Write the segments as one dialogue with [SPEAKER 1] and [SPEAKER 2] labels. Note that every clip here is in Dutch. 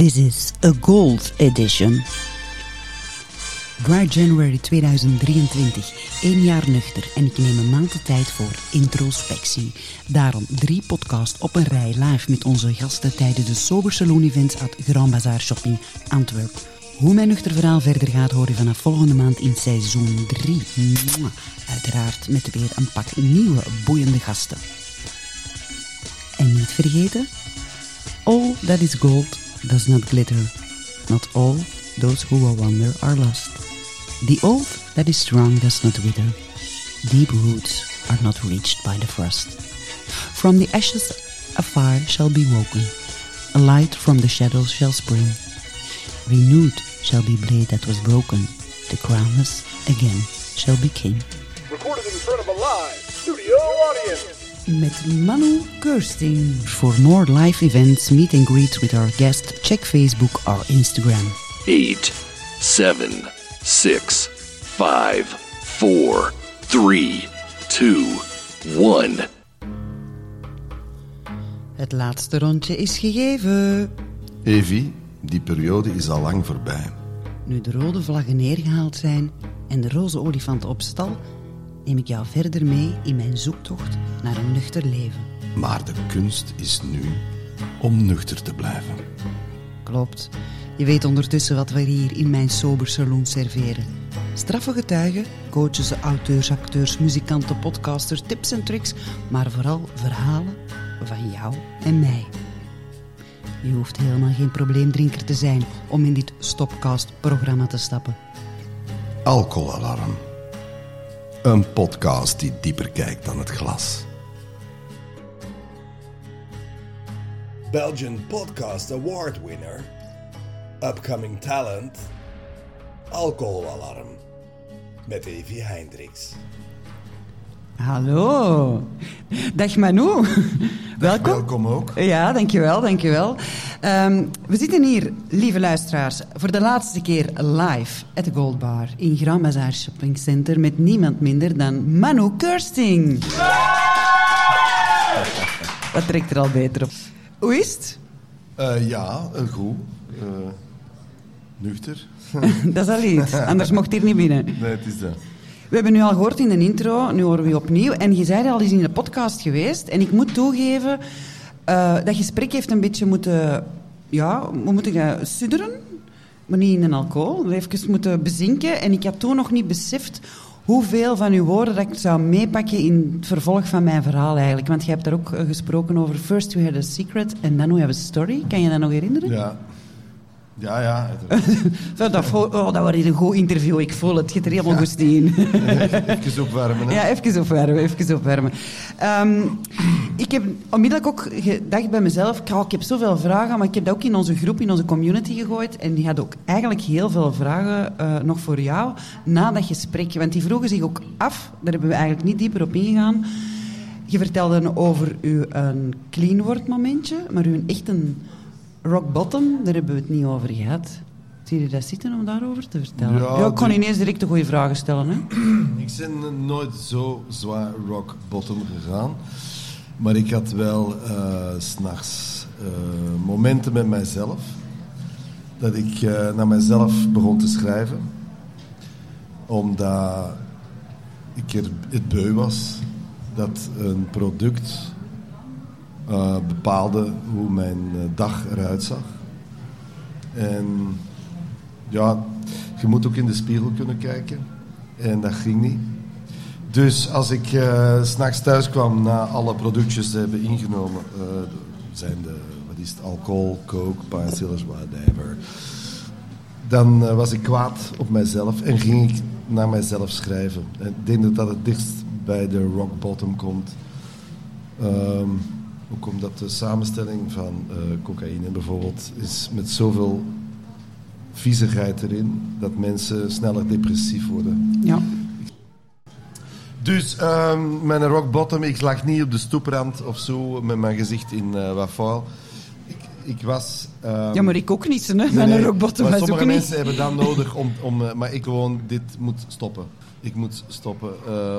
[SPEAKER 1] This is a gold edition. Dry January 2023. Eén jaar nuchter en ik neem een maand de tijd voor introspectie. Daarom drie podcasts op een rij live met onze gasten tijdens de Sober Saloon Events at Grand Bazaar Shopping Antwerp. Hoe mijn nuchter verhaal verder gaat horen vanaf volgende maand in seizoen 3. Uiteraard met weer een pak nieuwe boeiende gasten. En niet vergeten, all that is gold does not glitter. Not all those who will wander are lost. The old that is strong does not wither. Deep roots are not reached by the frost. From the ashes a fire shall be woken. A light from the shadows shall spring. Renewed shall be blade that was broken. The crownless again shall be king.
[SPEAKER 2] Recorded in front of a live studio audience.
[SPEAKER 1] Met Manu Kirsting. For more live events, meet and greets with our guest, check Facebook or Instagram.
[SPEAKER 3] eight, seven, six, five, four, three, two, one.
[SPEAKER 1] Het laatste rondje is gegeven.
[SPEAKER 4] Evi, die periode is al lang voorbij.
[SPEAKER 1] Nu de rode vlaggen neergehaald zijn en de roze olifant op stal, neem ik jou verder mee in mijn zoektocht naar een nuchter leven.
[SPEAKER 4] Maar de kunst is nu om nuchter te blijven.
[SPEAKER 1] Klopt. Je weet ondertussen wat we hier in mijn sober saloon serveren. Straffe getuigen, coaches, auteurs, acteurs, muzikanten, podcasters, tips en tricks, maar vooral verhalen van jou en mij. Je hoeft helemaal geen probleemdrinker te zijn om in dit Stopcast-programma te stappen.
[SPEAKER 4] Alcoholalarm. Een podcast die dieper kijkt dan het glas.
[SPEAKER 2] Belgian Podcast Award winner. Upcoming talent. Alcoholalarm. Met Evi Hendricks.
[SPEAKER 1] Hallo. Dag Manu. Welkom.
[SPEAKER 4] Welkom ook.
[SPEAKER 1] Ja, dankjewel, dankjewel. Ehm we zitten hier, lieve luisteraars, voor de laatste keer live at de Gold Bar in Grand Bazaar Shopping Center met niemand minder dan Manu Kirsting. Wat trekt er al beter op? Hoe is het?
[SPEAKER 4] Eh, ja, een goed. Eh, nuchter.
[SPEAKER 1] Dat is al iets, anders mocht hier niet binnen.
[SPEAKER 4] Nee, het is dat.
[SPEAKER 1] We hebben nu al gehoord in de intro, nu horen we opnieuw. En je zei al eens in de podcast geweest. En ik moet toegeven, eh, dat gesprek heeft een beetje moeten... Ja, we moeten gaan sudderen, maar niet in een alcohol. Even moeten bezinken. En ik had toen nog niet beseft hoeveel van uw woorden dat ik zou meepakken in het vervolg van mijn verhaal eigenlijk. Want je hebt daar ook eh, gesproken over First we had a secret and then we have a story. Kan je dat nog herinneren?
[SPEAKER 4] Ja. Ja, ja.
[SPEAKER 1] dat, oh, dat was een goed interview. Ik voel het. Zit er helemaal goed in.
[SPEAKER 4] Even opwarmen. Hè.
[SPEAKER 1] Ja, even opwarmen, even opwarmen. Ehm, ik heb onmiddellijk ook gedacht bij mezelf, "Ka, ik heb zoveel vragen, maar ik heb dat ook in onze groep, in onze community gegooid. En die hadden ook eigenlijk heel veel vragen eh, nog voor jou na dat gesprek. Want die vroegen zich ook af, daar hebben we eigenlijk niet dieper op ingegaan. Je vertelde over uw een clean word momentje, maar uw echt een rock bottom, daar hebben we het niet over gehad. Zie je dat zitten om daarover te vertellen?
[SPEAKER 4] Ja,
[SPEAKER 1] Ja, ik kon ineens direct de goede vragen stellen. Hè?
[SPEAKER 4] Ik ben nooit zo zwaar rock bottom gegaan. Maar ik had wel s s'nachts eh, momenten met mijzelf. Dat ik eh, naar mijzelf begon te schrijven. Omdat ik er het beu was dat een product eh, bepaalde hoe mijn eh, dag eruit zag. En ja, je moet ook in de spiegel kunnen kijken. En dat ging niet. Dus als ik s s'nachts thuis kwam na alle productjes te hebben ingenomen, eh, zijn de, wat is het, alcohol, coke, painkillers, whatever. Dan was ik kwaad op mijzelf en ging ik naar mijzelf schrijven. En ik denk dat dat het dichtst bij de rock bottom komt. Ehm, ook omdat de samenstelling van eh, cocaïne bijvoorbeeld is met zoveel viezigheid erin dat mensen sneller depressief worden.
[SPEAKER 1] Ja.
[SPEAKER 4] Dus ehm, mijn rock bottom, ik lag niet op de stoeprand of zo met mijn gezicht in vuil. Ik, ik was. ehm,
[SPEAKER 1] Ja, maar ik ook niet, hè?
[SPEAKER 4] nee,
[SPEAKER 1] Mijn
[SPEAKER 4] nee,
[SPEAKER 1] rockbottom
[SPEAKER 4] maar
[SPEAKER 1] was ook
[SPEAKER 4] sommige
[SPEAKER 1] niet.
[SPEAKER 4] mensen hebben dat nodig om, om eh, maar ik gewoon dit moet stoppen. Ik moet stoppen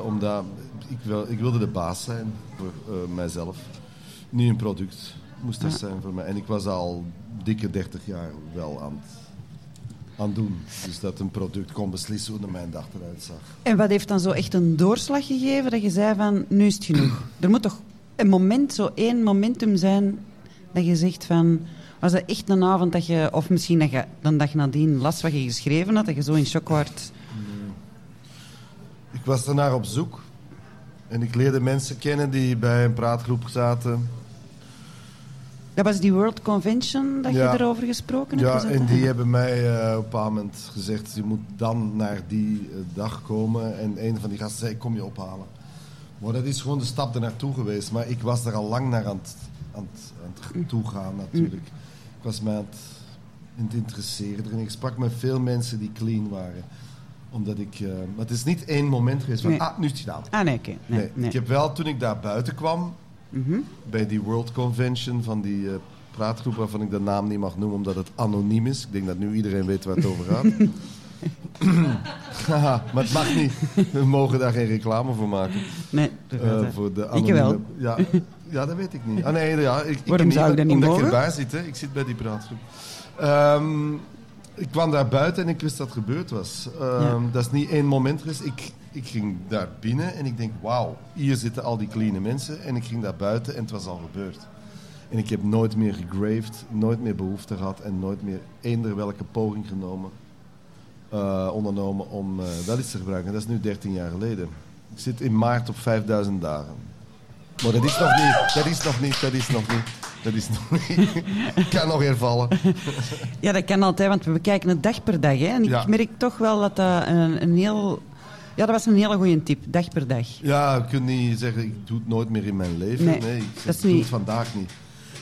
[SPEAKER 4] omdat ik, wil, ik wilde de baas zijn voor mijzelf. Een product. moest dat zijn voor mij. En ik was al dikke 30 jaar wel aan het, aan doen. Dus dat een product kon beslissen hoe mijn dag eruit zag.
[SPEAKER 1] En wat heeft dan zo echt een doorslag gegeven dat je zei van, nu is het genoeg? Er moet toch een moment, zo één momentum zijn dat je zegt van... Was dat echt een avond dat je, of misschien dat je dan dag nadien las wat je geschreven had, dat je zo in shock wordt?
[SPEAKER 4] Ik was daarnaar op zoek. En ik leerde mensen kennen die bij een praatgroep zaten.
[SPEAKER 1] Dat was die World Convention dat
[SPEAKER 4] Ja.
[SPEAKER 1] je erover gesproken hebt?
[SPEAKER 4] Ja, en die hebben mij eh, op een moment gezegd... je moet dan naar die eh, dag komen. En een van die gasten zei, kom je ophalen. Maar dat is gewoon de stap er naartoe geweest. Maar ik was er al lang naar aan het, aan het, aan het toegaan natuurlijk. Ik was mij aan het, aan het interesseren. En ik sprak met veel mensen die clean waren. Omdat ik... eh, maar het is niet één moment geweest van...
[SPEAKER 1] Nee.
[SPEAKER 4] Ah, nu is het gedaan.
[SPEAKER 1] Ah, nee, oké. Nee,
[SPEAKER 4] Nee,
[SPEAKER 1] nee.
[SPEAKER 4] Ik heb wel, toen ik daar buiten kwam, bij die World Convention van die eh, praatgroep waarvan ik de naam niet mag noemen omdat het anoniem is. Ik denk dat nu iedereen weet waar het over gaat. Haha, maar het mag niet. We mogen daar geen reclame voor maken.
[SPEAKER 1] Nee, dat
[SPEAKER 4] Eh, voor de
[SPEAKER 1] Ik
[SPEAKER 4] anonieme...
[SPEAKER 1] wel.
[SPEAKER 4] Ja, ja, dat weet ik niet. Ah nee, ja, ik,
[SPEAKER 1] Waarom
[SPEAKER 4] ik
[SPEAKER 1] zou ik dat niet
[SPEAKER 4] omdat
[SPEAKER 1] mogen?
[SPEAKER 4] ik erbij zit, hè. Ik zit bij die praatgroep. Ehm, ik kwam daar buiten en ik wist dat het gebeurd was. Ehm,
[SPEAKER 1] Ja.
[SPEAKER 4] Dat is niet één moment geweest. Ik, ik ging daar binnen en ik denk, wauw, hier zitten al die clean mensen. En ik ging daar buiten en het was al gebeurd. En ik heb nooit meer gegraved, nooit meer behoefte gehad en nooit meer eender welke poging genomen, eh, ondernomen om eh, dat iets te gebruiken. Dat is nu 13 jaar geleden. Ik zit in maart op 5000 dagen. Maar dat is nog niet, dat is nog niet, dat is nog niet, dat is nog niet. Kan nog hervallen.
[SPEAKER 1] Ja, dat kan altijd, want we bekijken het dag per dag. Hè? En ik
[SPEAKER 4] Ja.
[SPEAKER 1] merk toch wel dat dat een, een heel... Ja, dat was een hele goede tip. Dag per dag.
[SPEAKER 4] Ja, je kunt niet zeggen, ik doe het nooit meer in mijn leven.
[SPEAKER 1] Nee,
[SPEAKER 4] Nee, ik
[SPEAKER 1] dat is
[SPEAKER 4] ik doe
[SPEAKER 1] niet-
[SPEAKER 4] het vandaag niet.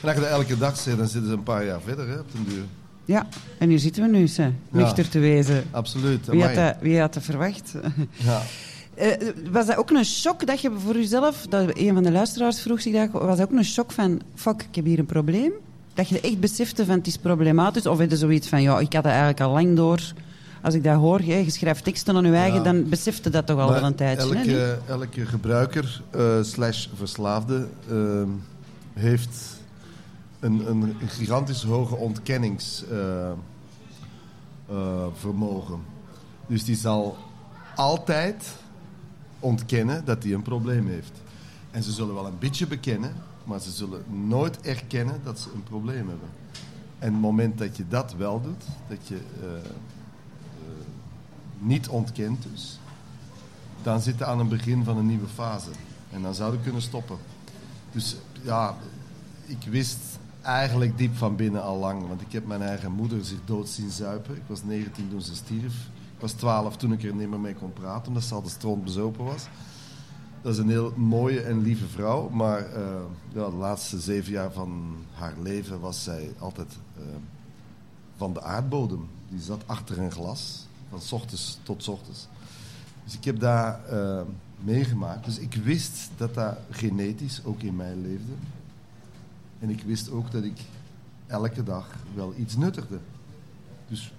[SPEAKER 4] En als je dat elke dag zegt, dan zitten ze een paar jaar verder hè, op den duur.
[SPEAKER 1] Ja, en hier zitten we nu, ze. nuchter te wezen.
[SPEAKER 4] Absoluut.
[SPEAKER 1] Wie had, dat, wie had dat verwacht?
[SPEAKER 4] Ja.
[SPEAKER 1] Eh, was dat ook een shock dat je voor jezelf, dat een van de luisteraars vroeg zich dat, was dat ook een shock van, fuck, ik heb hier een probleem? Dat je echt besefte van, het is problematisch? Of heb je zoiets van, ja, ik had dat eigenlijk al lang door. Als ik dat hoor, je schrijft teksten aan je eigen,
[SPEAKER 4] Ja.
[SPEAKER 1] dan besefte dat toch al wel een tijdje. hè,
[SPEAKER 4] elke, elke gebruiker eh, slash verslaafde ehm, heeft een, een, gigantisch hoge ontkenningsvermogen. vermogen. dus die zal altijd ontkennen dat hij een probleem heeft. En ze zullen wel een beetje bekennen, maar ze zullen nooit erkennen dat ze een probleem hebben. En het moment dat je dat wel doet, dat je eh, eh, niet ontkent dus, dan zitten we aan een begin van een nieuwe fase. En dan zouden we kunnen stoppen. Dus ja, ik wist eigenlijk diep van binnen al lang. Want ik heb mijn eigen moeder zich dood zien zuipen. Ik was 19 toen ze stierf. Ik was 12 toen ik er niet meer mee kon praten, omdat ze al de stront bezopen was. Dat is een heel mooie en lieve vrouw. Maar eh, ja, de laatste zeven jaar van haar leven was zij altijd eh, van de aardbodem. Die zat achter een glas, van ochtends tot ochtends. Dus ik heb dat eh, meegemaakt. Dus ik wist dat dat genetisch ook in mij leefde. En ik wist ook dat ik elke dag wel iets nuttigde. Dus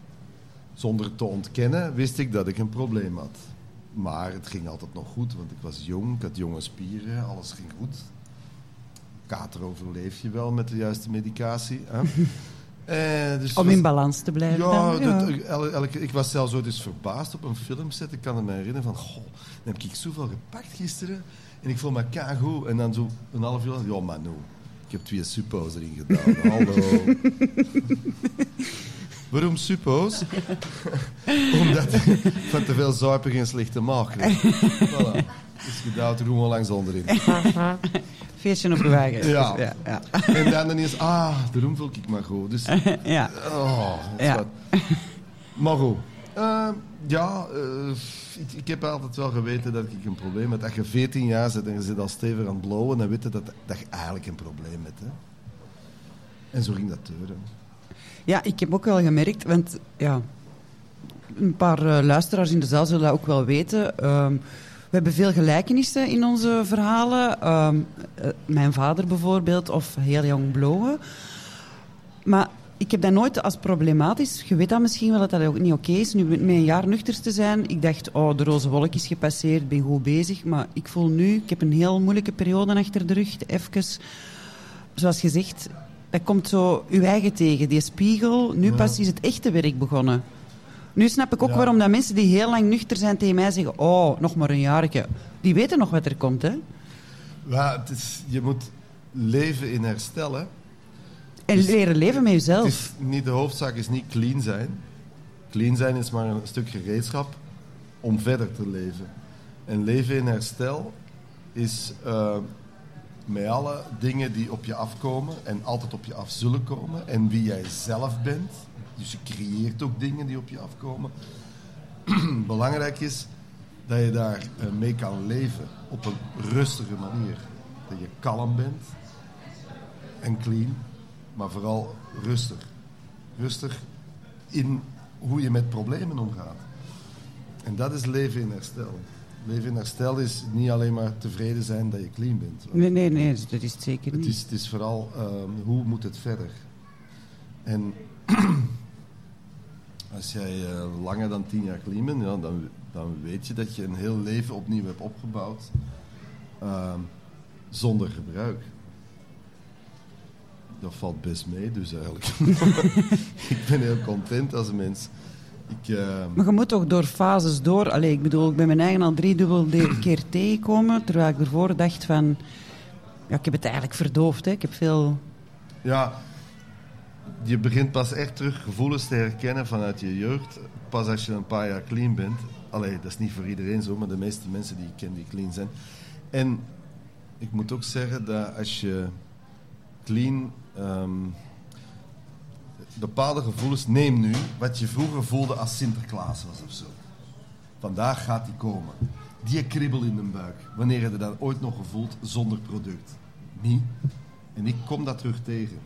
[SPEAKER 4] zonder te ontkennen wist ik dat ik een probleem had. Maar het ging altijd nog goed, want ik was jong, ik had jonge spieren, alles ging goed. Kater overleef je wel met de juiste medicatie. Hè? Eh, dus
[SPEAKER 1] Om
[SPEAKER 4] was-
[SPEAKER 1] in balans te blijven.
[SPEAKER 4] ja,
[SPEAKER 1] dan,
[SPEAKER 4] dat- el- ik was zelfs ooit eens verbaasd op een filmset. Ik kan me herinneren van, goh, dan heb ik zoveel gepakt gisteren. En ik voel me goed. En dan zo een half uur later, ja maar nou, ik heb twee suppo's erin gedaan. Hallo. Waarom suppo's? Omdat van te veel zuipen geen slechte maag kreeg. Voilà. Dus je duwt er gewoon langs onderin.
[SPEAKER 1] Feestje op je wagen.
[SPEAKER 4] Ja.
[SPEAKER 1] Dus, ja, ja.
[SPEAKER 4] En dan ineens, ah, daarom voel ik me goed. Dus
[SPEAKER 1] ja.
[SPEAKER 4] Oh, dat is
[SPEAKER 1] Ja.
[SPEAKER 4] wat. Maar goed. Eh, ja, eh, ik, ik heb altijd wel geweten dat ik een probleem heb. Als je 14 jaar zit en je zit al stevig aan het blowen, dan weet je dat, dat je eigenlijk een probleem hebt. Hè? En zo ging dat deuren.
[SPEAKER 1] Ja, ik heb ook wel gemerkt, want ja, een paar eh, luisteraars in de zaal zullen dat ook wel weten. Ehm, we hebben veel gelijkenissen in onze verhalen. Ehm, eh, mijn vader bijvoorbeeld, of heel jong blowen. Maar ik heb dat nooit als problematisch. Je weet dat misschien wel dat dat ook niet oké is. Nu met een jaar nuchter te zijn. Ik dacht, oh, de roze wolk is gepasseerd, ben goed bezig. Maar ik voel nu, ik heb een heel moeilijke periode achter de rug. Even, zoals gezegd, Dat komt zo uw eigen tegen, die spiegel. Nu pas is het echte werk begonnen. Nu snap ik ook
[SPEAKER 4] Ja.
[SPEAKER 1] waarom dat mensen die heel lang nuchter zijn tegen mij zeggen... Oh, nog maar een jaartje. Die weten nog wat er komt, hè.
[SPEAKER 4] Ja, het is, je moet leven in herstel, hè.
[SPEAKER 1] En
[SPEAKER 4] Dus-
[SPEAKER 1] leren leven met
[SPEAKER 4] Het
[SPEAKER 1] jezelf.
[SPEAKER 4] is niet, de hoofdzaak is niet clean zijn. Clean zijn is maar een stuk gereedschap om verder te leven. En leven in herstel is eh, met alle dingen die op je afkomen en altijd op je af zullen komen. En wie jij zelf bent. Dus je creëert ook dingen die op je afkomen. Belangrijk is dat je daar eh, mee kan leven op een rustige manier. Dat je kalm bent en clean, maar vooral rustig. Rustig in hoe je met problemen omgaat. En dat is leven in herstel. Leven in herstel is niet alleen maar tevreden zijn dat je clean bent.
[SPEAKER 1] Nee, nee, nee, dat is het zeker
[SPEAKER 4] Het
[SPEAKER 1] niet.
[SPEAKER 4] is, het is vooral ehm, hoe moet het verder. En als jij eh, langer dan tien jaar clean bent, ja, dan, dan weet je dat je een heel leven opnieuw hebt opgebouwd ehm, zonder gebruik. Dat valt best mee, dus eigenlijk. ik ben heel content als mens. Ik, ehm,
[SPEAKER 1] Maar je moet toch door fases door. Allee, ik bedoel, ik ben mijn eigen al driedubbel de- keer tegengekomen. Terwijl ik ervoor dacht van... Ja, ik heb het eigenlijk verdoofd. Hè. Ik heb veel...
[SPEAKER 4] Ja, je begint pas echt terug gevoelens te herkennen vanuit je jeugd. Pas als je een paar jaar clean bent. Allee, dat is niet voor iedereen zo, maar de meeste mensen die ik ken die clean zijn. En ik moet ook zeggen dat als je clean ehm, bepaalde gevoelens neem nu, wat je vroeger voelde als Sinterklaas was of zo. Vandaag gaat die komen. Die kribbel in de buik. Wanneer heb je dat ooit nog gevoeld zonder product? Niet. En ik kom dat terug tegen.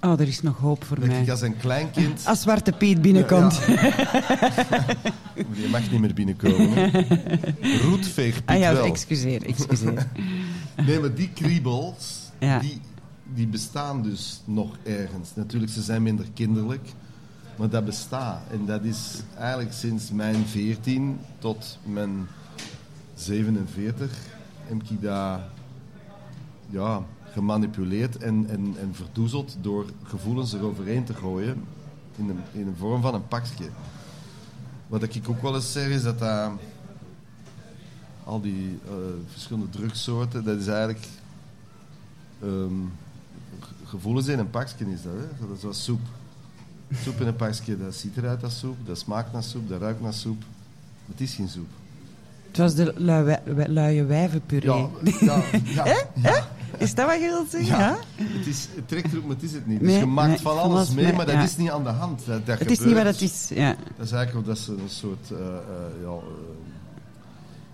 [SPEAKER 1] Oh, er is nog hoop voor
[SPEAKER 4] Dat
[SPEAKER 1] mij.
[SPEAKER 4] ik als een kleinkind...
[SPEAKER 1] Als Zwarte Piet binnenkomt.
[SPEAKER 4] Die mag niet meer binnenkomen. hè. Roetveegpiet
[SPEAKER 1] ah ja,
[SPEAKER 4] wel.
[SPEAKER 1] excuseer, excuseer.
[SPEAKER 4] Nee, maar die kriebels,
[SPEAKER 1] Ja.
[SPEAKER 4] die, die bestaan dus nog ergens. Natuurlijk, ze zijn minder kinderlijk. Maar dat bestaat. En dat is eigenlijk sinds mijn 14 tot mijn 47 heb ik dat ja, gemanipuleerd en, en, en verdoezeld door gevoelens eroverheen te gooien in de, in de vorm van een pakje. Wat ik ook wel eens zeg is dat dat al die eh, verschillende drugssoorten, dat is eigenlijk ehm, gevoelens in een pakje is dat. Hè? Dat is zoals soep. Soep in een pakje, dat ziet eruit als soep, dat smaakt naar soep, dat ruikt naar soep. Het is geen soep.
[SPEAKER 1] Het was de lui, luie wijvenpuree.
[SPEAKER 4] ja, ja, ja.
[SPEAKER 1] Is dat wat je wilt zeggen?
[SPEAKER 4] Ja, het, is, het trekt erop, maar het is het niet.
[SPEAKER 1] Nee,
[SPEAKER 4] dus je maakt
[SPEAKER 1] nee,
[SPEAKER 4] van alles mee, maar dat is niet aan de hand. Dat, dat
[SPEAKER 1] Het is niet wat het is. Ja.
[SPEAKER 4] Dat is eigenlijk omdat ze een soort, eh, eh, ja, eh,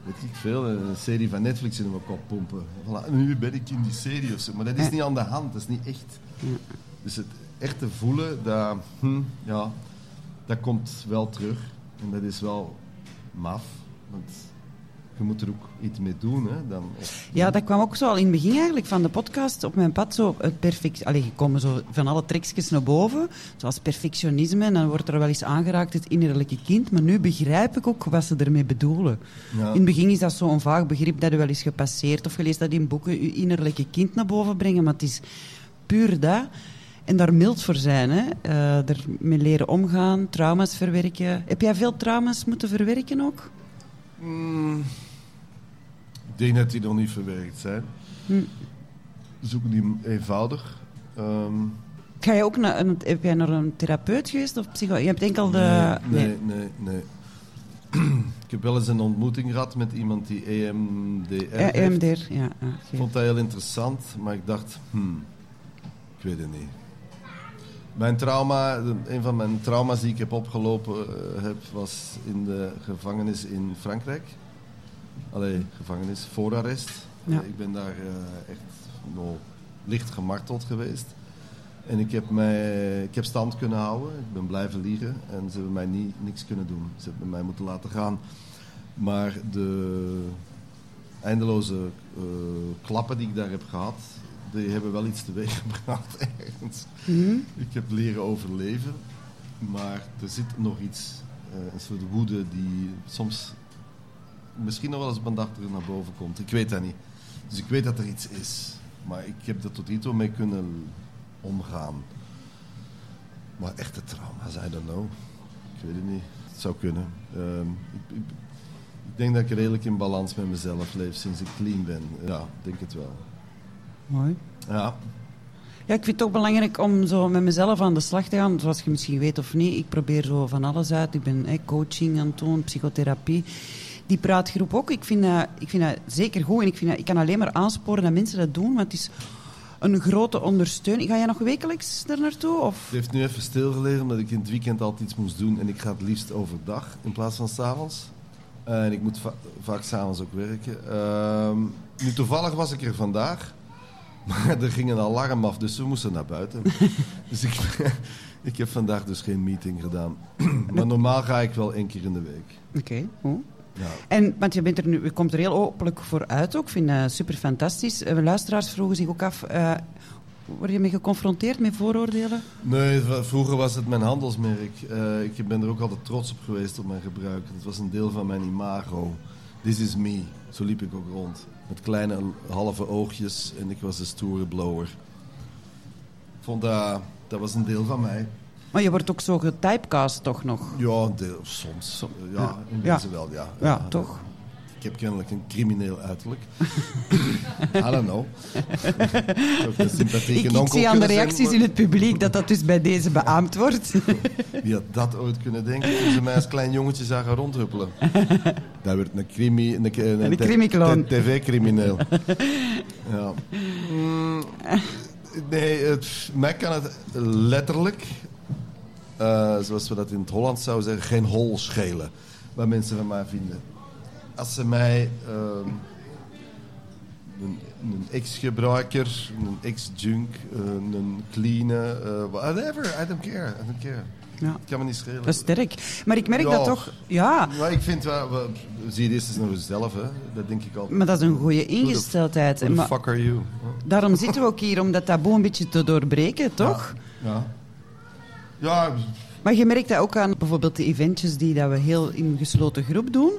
[SPEAKER 4] weet ik veel, een serie van Netflix in mijn kop pompen. Voilà, nu ben ik in die serie of zo. Maar dat is niet aan de hand, dat is niet echt. Dus het echte voelen, dat, hm, ja, dat komt wel terug. En dat is wel maf, want je moet er ook iets mee doen. Hè, dan, of-
[SPEAKER 1] Ja, dat kwam ook zo al in het begin eigenlijk van de podcast op mijn pad. Zo het perfect, allee, je komen zo van alle trekjes naar boven, zoals perfectionisme. En dan wordt er wel eens aangeraakt het innerlijke kind. Maar nu begrijp ik ook wat ze ermee bedoelen.
[SPEAKER 4] Ja.
[SPEAKER 1] In het begin is dat zo'n vaag begrip dat je wel eens gepasseerd of gelezen dat in boeken je innerlijke kind naar boven brengen. Maar het is puur dat. En daar mild voor zijn, hè. Eh, ermee leren omgaan, trauma's verwerken. Heb jij veel trauma's moeten verwerken ook?
[SPEAKER 4] Mm, denk dat die nog niet verwerkt zijn.
[SPEAKER 1] Hm.
[SPEAKER 4] Zoek die eenvoudig. Ehm,
[SPEAKER 1] Ga je ook naar een, heb jij naar een therapeut geweest of psycho? Je hebt enkel de.
[SPEAKER 4] nee, nee, nee, nee. ik heb wel eens een ontmoeting gehad met iemand die E EMDR
[SPEAKER 1] Ja,
[SPEAKER 4] heeft.
[SPEAKER 1] EMDR, ja. ah,
[SPEAKER 4] vond dat heel interessant, maar ik dacht, hmm, ik weet het niet. Mijn trauma, een van mijn trauma's die ik heb opgelopen eh, heb, was in de gevangenis in Frankrijk. Allee, gevangenis, voorarrest.
[SPEAKER 1] Ja.
[SPEAKER 4] Ik ben daar eh, echt nog licht gemarteld geweest. En ik heb, mij, ik heb stand kunnen houden. Ik ben blijven liegen. En ze hebben mij niet, niks kunnen doen. Ze hebben mij moeten laten gaan. Maar de eindeloze eh, klappen die ik daar heb gehad, die hebben wel iets teweeg gebracht ergens.
[SPEAKER 1] Mhm.
[SPEAKER 4] Ik heb leren overleven. Maar er zit nog iets, eh, een soort woede die soms misschien nog wel eens op een dag naar boven komt. Ik weet dat niet. Dus ik weet dat er iets is. Maar ik heb er tot nu toe mee kunnen omgaan. Maar echte trauma's, I don't know. Ik weet het niet. Het zou kunnen. Ehm, ik, ik, ik denk dat ik redelijk in balans met mezelf leef sinds ik clean ben. Ja, ik denk het wel.
[SPEAKER 1] Mooi.
[SPEAKER 4] Ja,
[SPEAKER 1] Ja, ik vind het ook belangrijk om zo met mezelf aan de slag te gaan. Zoals je misschien weet of niet, ik probeer zo van alles uit. Ik ben coaching aan het doen, psychotherapie. Die praatgroep ook. Ik vind, dat, ik vind dat zeker goed. En ik, vind dat, ik kan alleen maar aansporen dat mensen dat doen. Want het is een grote ondersteuning. Ga jij nog wekelijks er naartoe? Of?
[SPEAKER 4] Het heeft nu even stilgelegen omdat ik in het weekend altijd iets moest doen. En ik ga het liefst overdag in plaats van s'avonds. En ik moet va vaak s'avonds ook werken. Ehm, nu toevallig was ik er vandaag. Maar er ging een alarm af, dus we moesten naar buiten. dus ik, ik heb vandaag dus geen meeting gedaan. maar normaal ga ik wel één keer in de week.
[SPEAKER 1] Oké.
[SPEAKER 4] Ja.
[SPEAKER 1] En, want je, bent er nu, je komt er heel openlijk voor uit ook. Ik vind dat super fantastisch. Eh, luisteraars vroegen zich ook af... eh, word je mee geconfronteerd met vooroordelen?
[SPEAKER 4] Nee, vroeger was het mijn handelsmerk. Eh, ik ben er ook altijd trots op geweest op mijn gebruik. Het was een deel van mijn imago. This is me. Zo liep ik ook rond. Met kleine halve oogjes en ik was de stoere blower. Ik vond dat, dat was een deel van mij.
[SPEAKER 1] Maar je wordt ook zo getypecast toch nog?
[SPEAKER 4] Ja, deel, soms. Ja, in
[SPEAKER 1] Ja.
[SPEAKER 4] deze wel, ja.
[SPEAKER 1] Ja, toch?
[SPEAKER 4] Ik heb kennelijk een crimineel uiterlijk. I don't know.
[SPEAKER 1] Ik, ik zie aan de
[SPEAKER 4] zijn,
[SPEAKER 1] reacties
[SPEAKER 4] maar-
[SPEAKER 1] in het publiek dat dat dus bij deze beaamd wordt.
[SPEAKER 4] Wie had dat ooit kunnen denken toen ze mij als klein jongetje zagen rondhuppelen? Dat werd een crimi... Een, een, tv-crimineel. ja. Mm, nee, het, mij kan het letterlijk, zoals we dat in het Holland zouden zeggen, geen hol schelen. Wat mensen van mij vinden. Als ze mij... ehm, een, een ex-gebruiker, een ex-junk, eh, een clean, eh, whatever, I don't care, I don't care.
[SPEAKER 1] Ja.
[SPEAKER 4] Het kan me niet schelen.
[SPEAKER 1] Dat is sterk. Maar ik merk
[SPEAKER 4] Ja.
[SPEAKER 1] dat toch... Ja,
[SPEAKER 4] Maar ik vind wel, wel zie je eerst eens naar jezelf, hè? Dat denk ik al.
[SPEAKER 1] maar dat is een goede ingesteldheid.
[SPEAKER 4] Who the
[SPEAKER 1] Maar
[SPEAKER 4] fuck are you?
[SPEAKER 1] daarom zitten we ook hier, om dat taboe een beetje te doorbreken, toch?
[SPEAKER 4] Ja. Ja,
[SPEAKER 1] Maar je merkt dat ook aan bijvoorbeeld de eventjes die dat we heel in gesloten groep doen.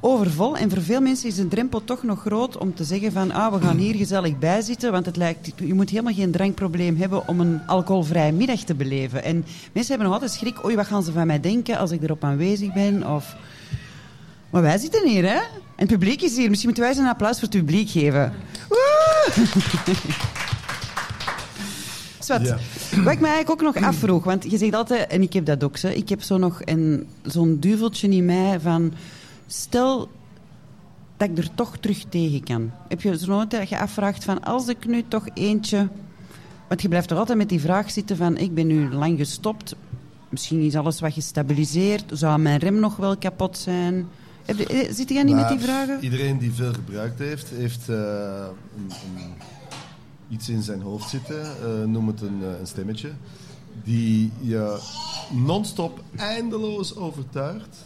[SPEAKER 1] Overvol. En voor veel mensen is de drempel toch nog groot om te zeggen van ah, we gaan hier gezellig bij zitten. Want het lijkt, je moet helemaal geen drankprobleem hebben om een alcoholvrije middag te beleven. En mensen hebben nog altijd schrik. Oei, wat gaan ze van mij denken als ik erop aanwezig ben? Of... Maar wij zitten hier, hè? En het publiek is hier. Misschien moeten wij eens een applaus voor het publiek geven. Woe!
[SPEAKER 4] Ja.
[SPEAKER 1] Wat ik me eigenlijk ook nog afvroeg, want je zegt altijd, en ik heb dat ook, hè, ik heb zo nog een- zo'n duveltje in mij van, stel dat ik er toch terug tegen kan. Heb je zo nooit dat je afvraagt van, als ik nu toch eentje... Want je blijft toch altijd met die vraag zitten van, ik ben nu lang gestopt, misschien is alles wat gestabiliseerd, zou mijn rem nog wel kapot zijn? Heb je- eh, Zit jij niet met die vragen?
[SPEAKER 4] Iedereen die veel gebruikt heeft, heeft eh, een, een- iets in zijn hoofd zitten, eh, noem het een, eh, een stemmetje, die je non-stop eindeloos overtuigt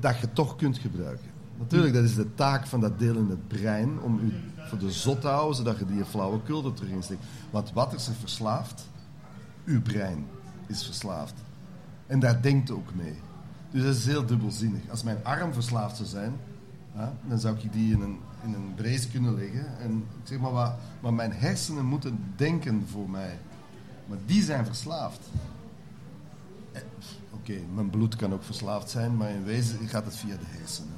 [SPEAKER 4] dat je toch kunt gebruiken. Natuurlijk, dat is de taak van dat deel in het brein om u voor de zot te houden, zodat je die flauwekul er terug insteekt. Want wat is er verslaafd? Uw brein is verslaafd. En daar denkt ook mee. Dus dat is heel dubbelzinnig. Als mijn arm verslaafd zou zijn, dan zou ik die in een, in een brace kunnen leggen. En zeg maar, wat, maar mijn hersenen moeten denken voor mij. Maar die zijn verslaafd. Eh, Oké, mijn bloed kan ook verslaafd zijn, maar in wezen gaat het via de hersenen.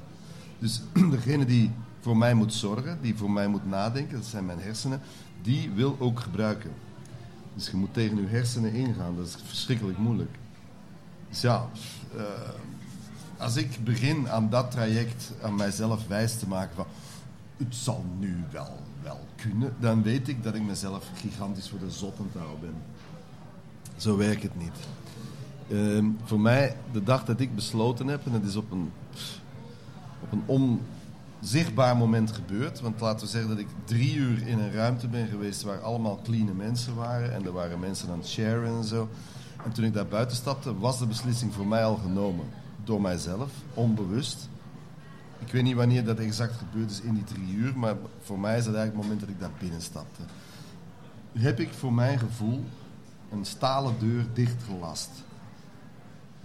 [SPEAKER 4] Dus degene die voor mij moet zorgen, die voor mij moet nadenken, dat zijn mijn hersenen, die wil ook gebruiken. Dus je moet tegen je hersenen ingaan, dat is verschrikkelijk moeilijk. Dus ja, eh, als ik begin aan dat traject aan mijzelf wijs te maken van het zal nu wel, wel kunnen, dan weet ik dat ik mezelf gigantisch voor de zot aan het houden ben. Zo werkt het niet. Ehm, voor mij, de dag dat ik besloten heb, en het is op een, op een onzichtbaar moment gebeurd. Want laten we zeggen dat ik drie uur in een ruimte ben geweest waar allemaal clean mensen waren. En er waren mensen aan het sharen en zo. En toen ik daar buiten stapte, was de beslissing voor mij al genomen. Door mijzelf, onbewust. Ik weet niet wanneer dat exact gebeurd is in die drie uur, maar voor mij is dat eigenlijk het moment dat ik daar binnen stapte. Heb ik voor mijn gevoel een stalen deur dichtgelast.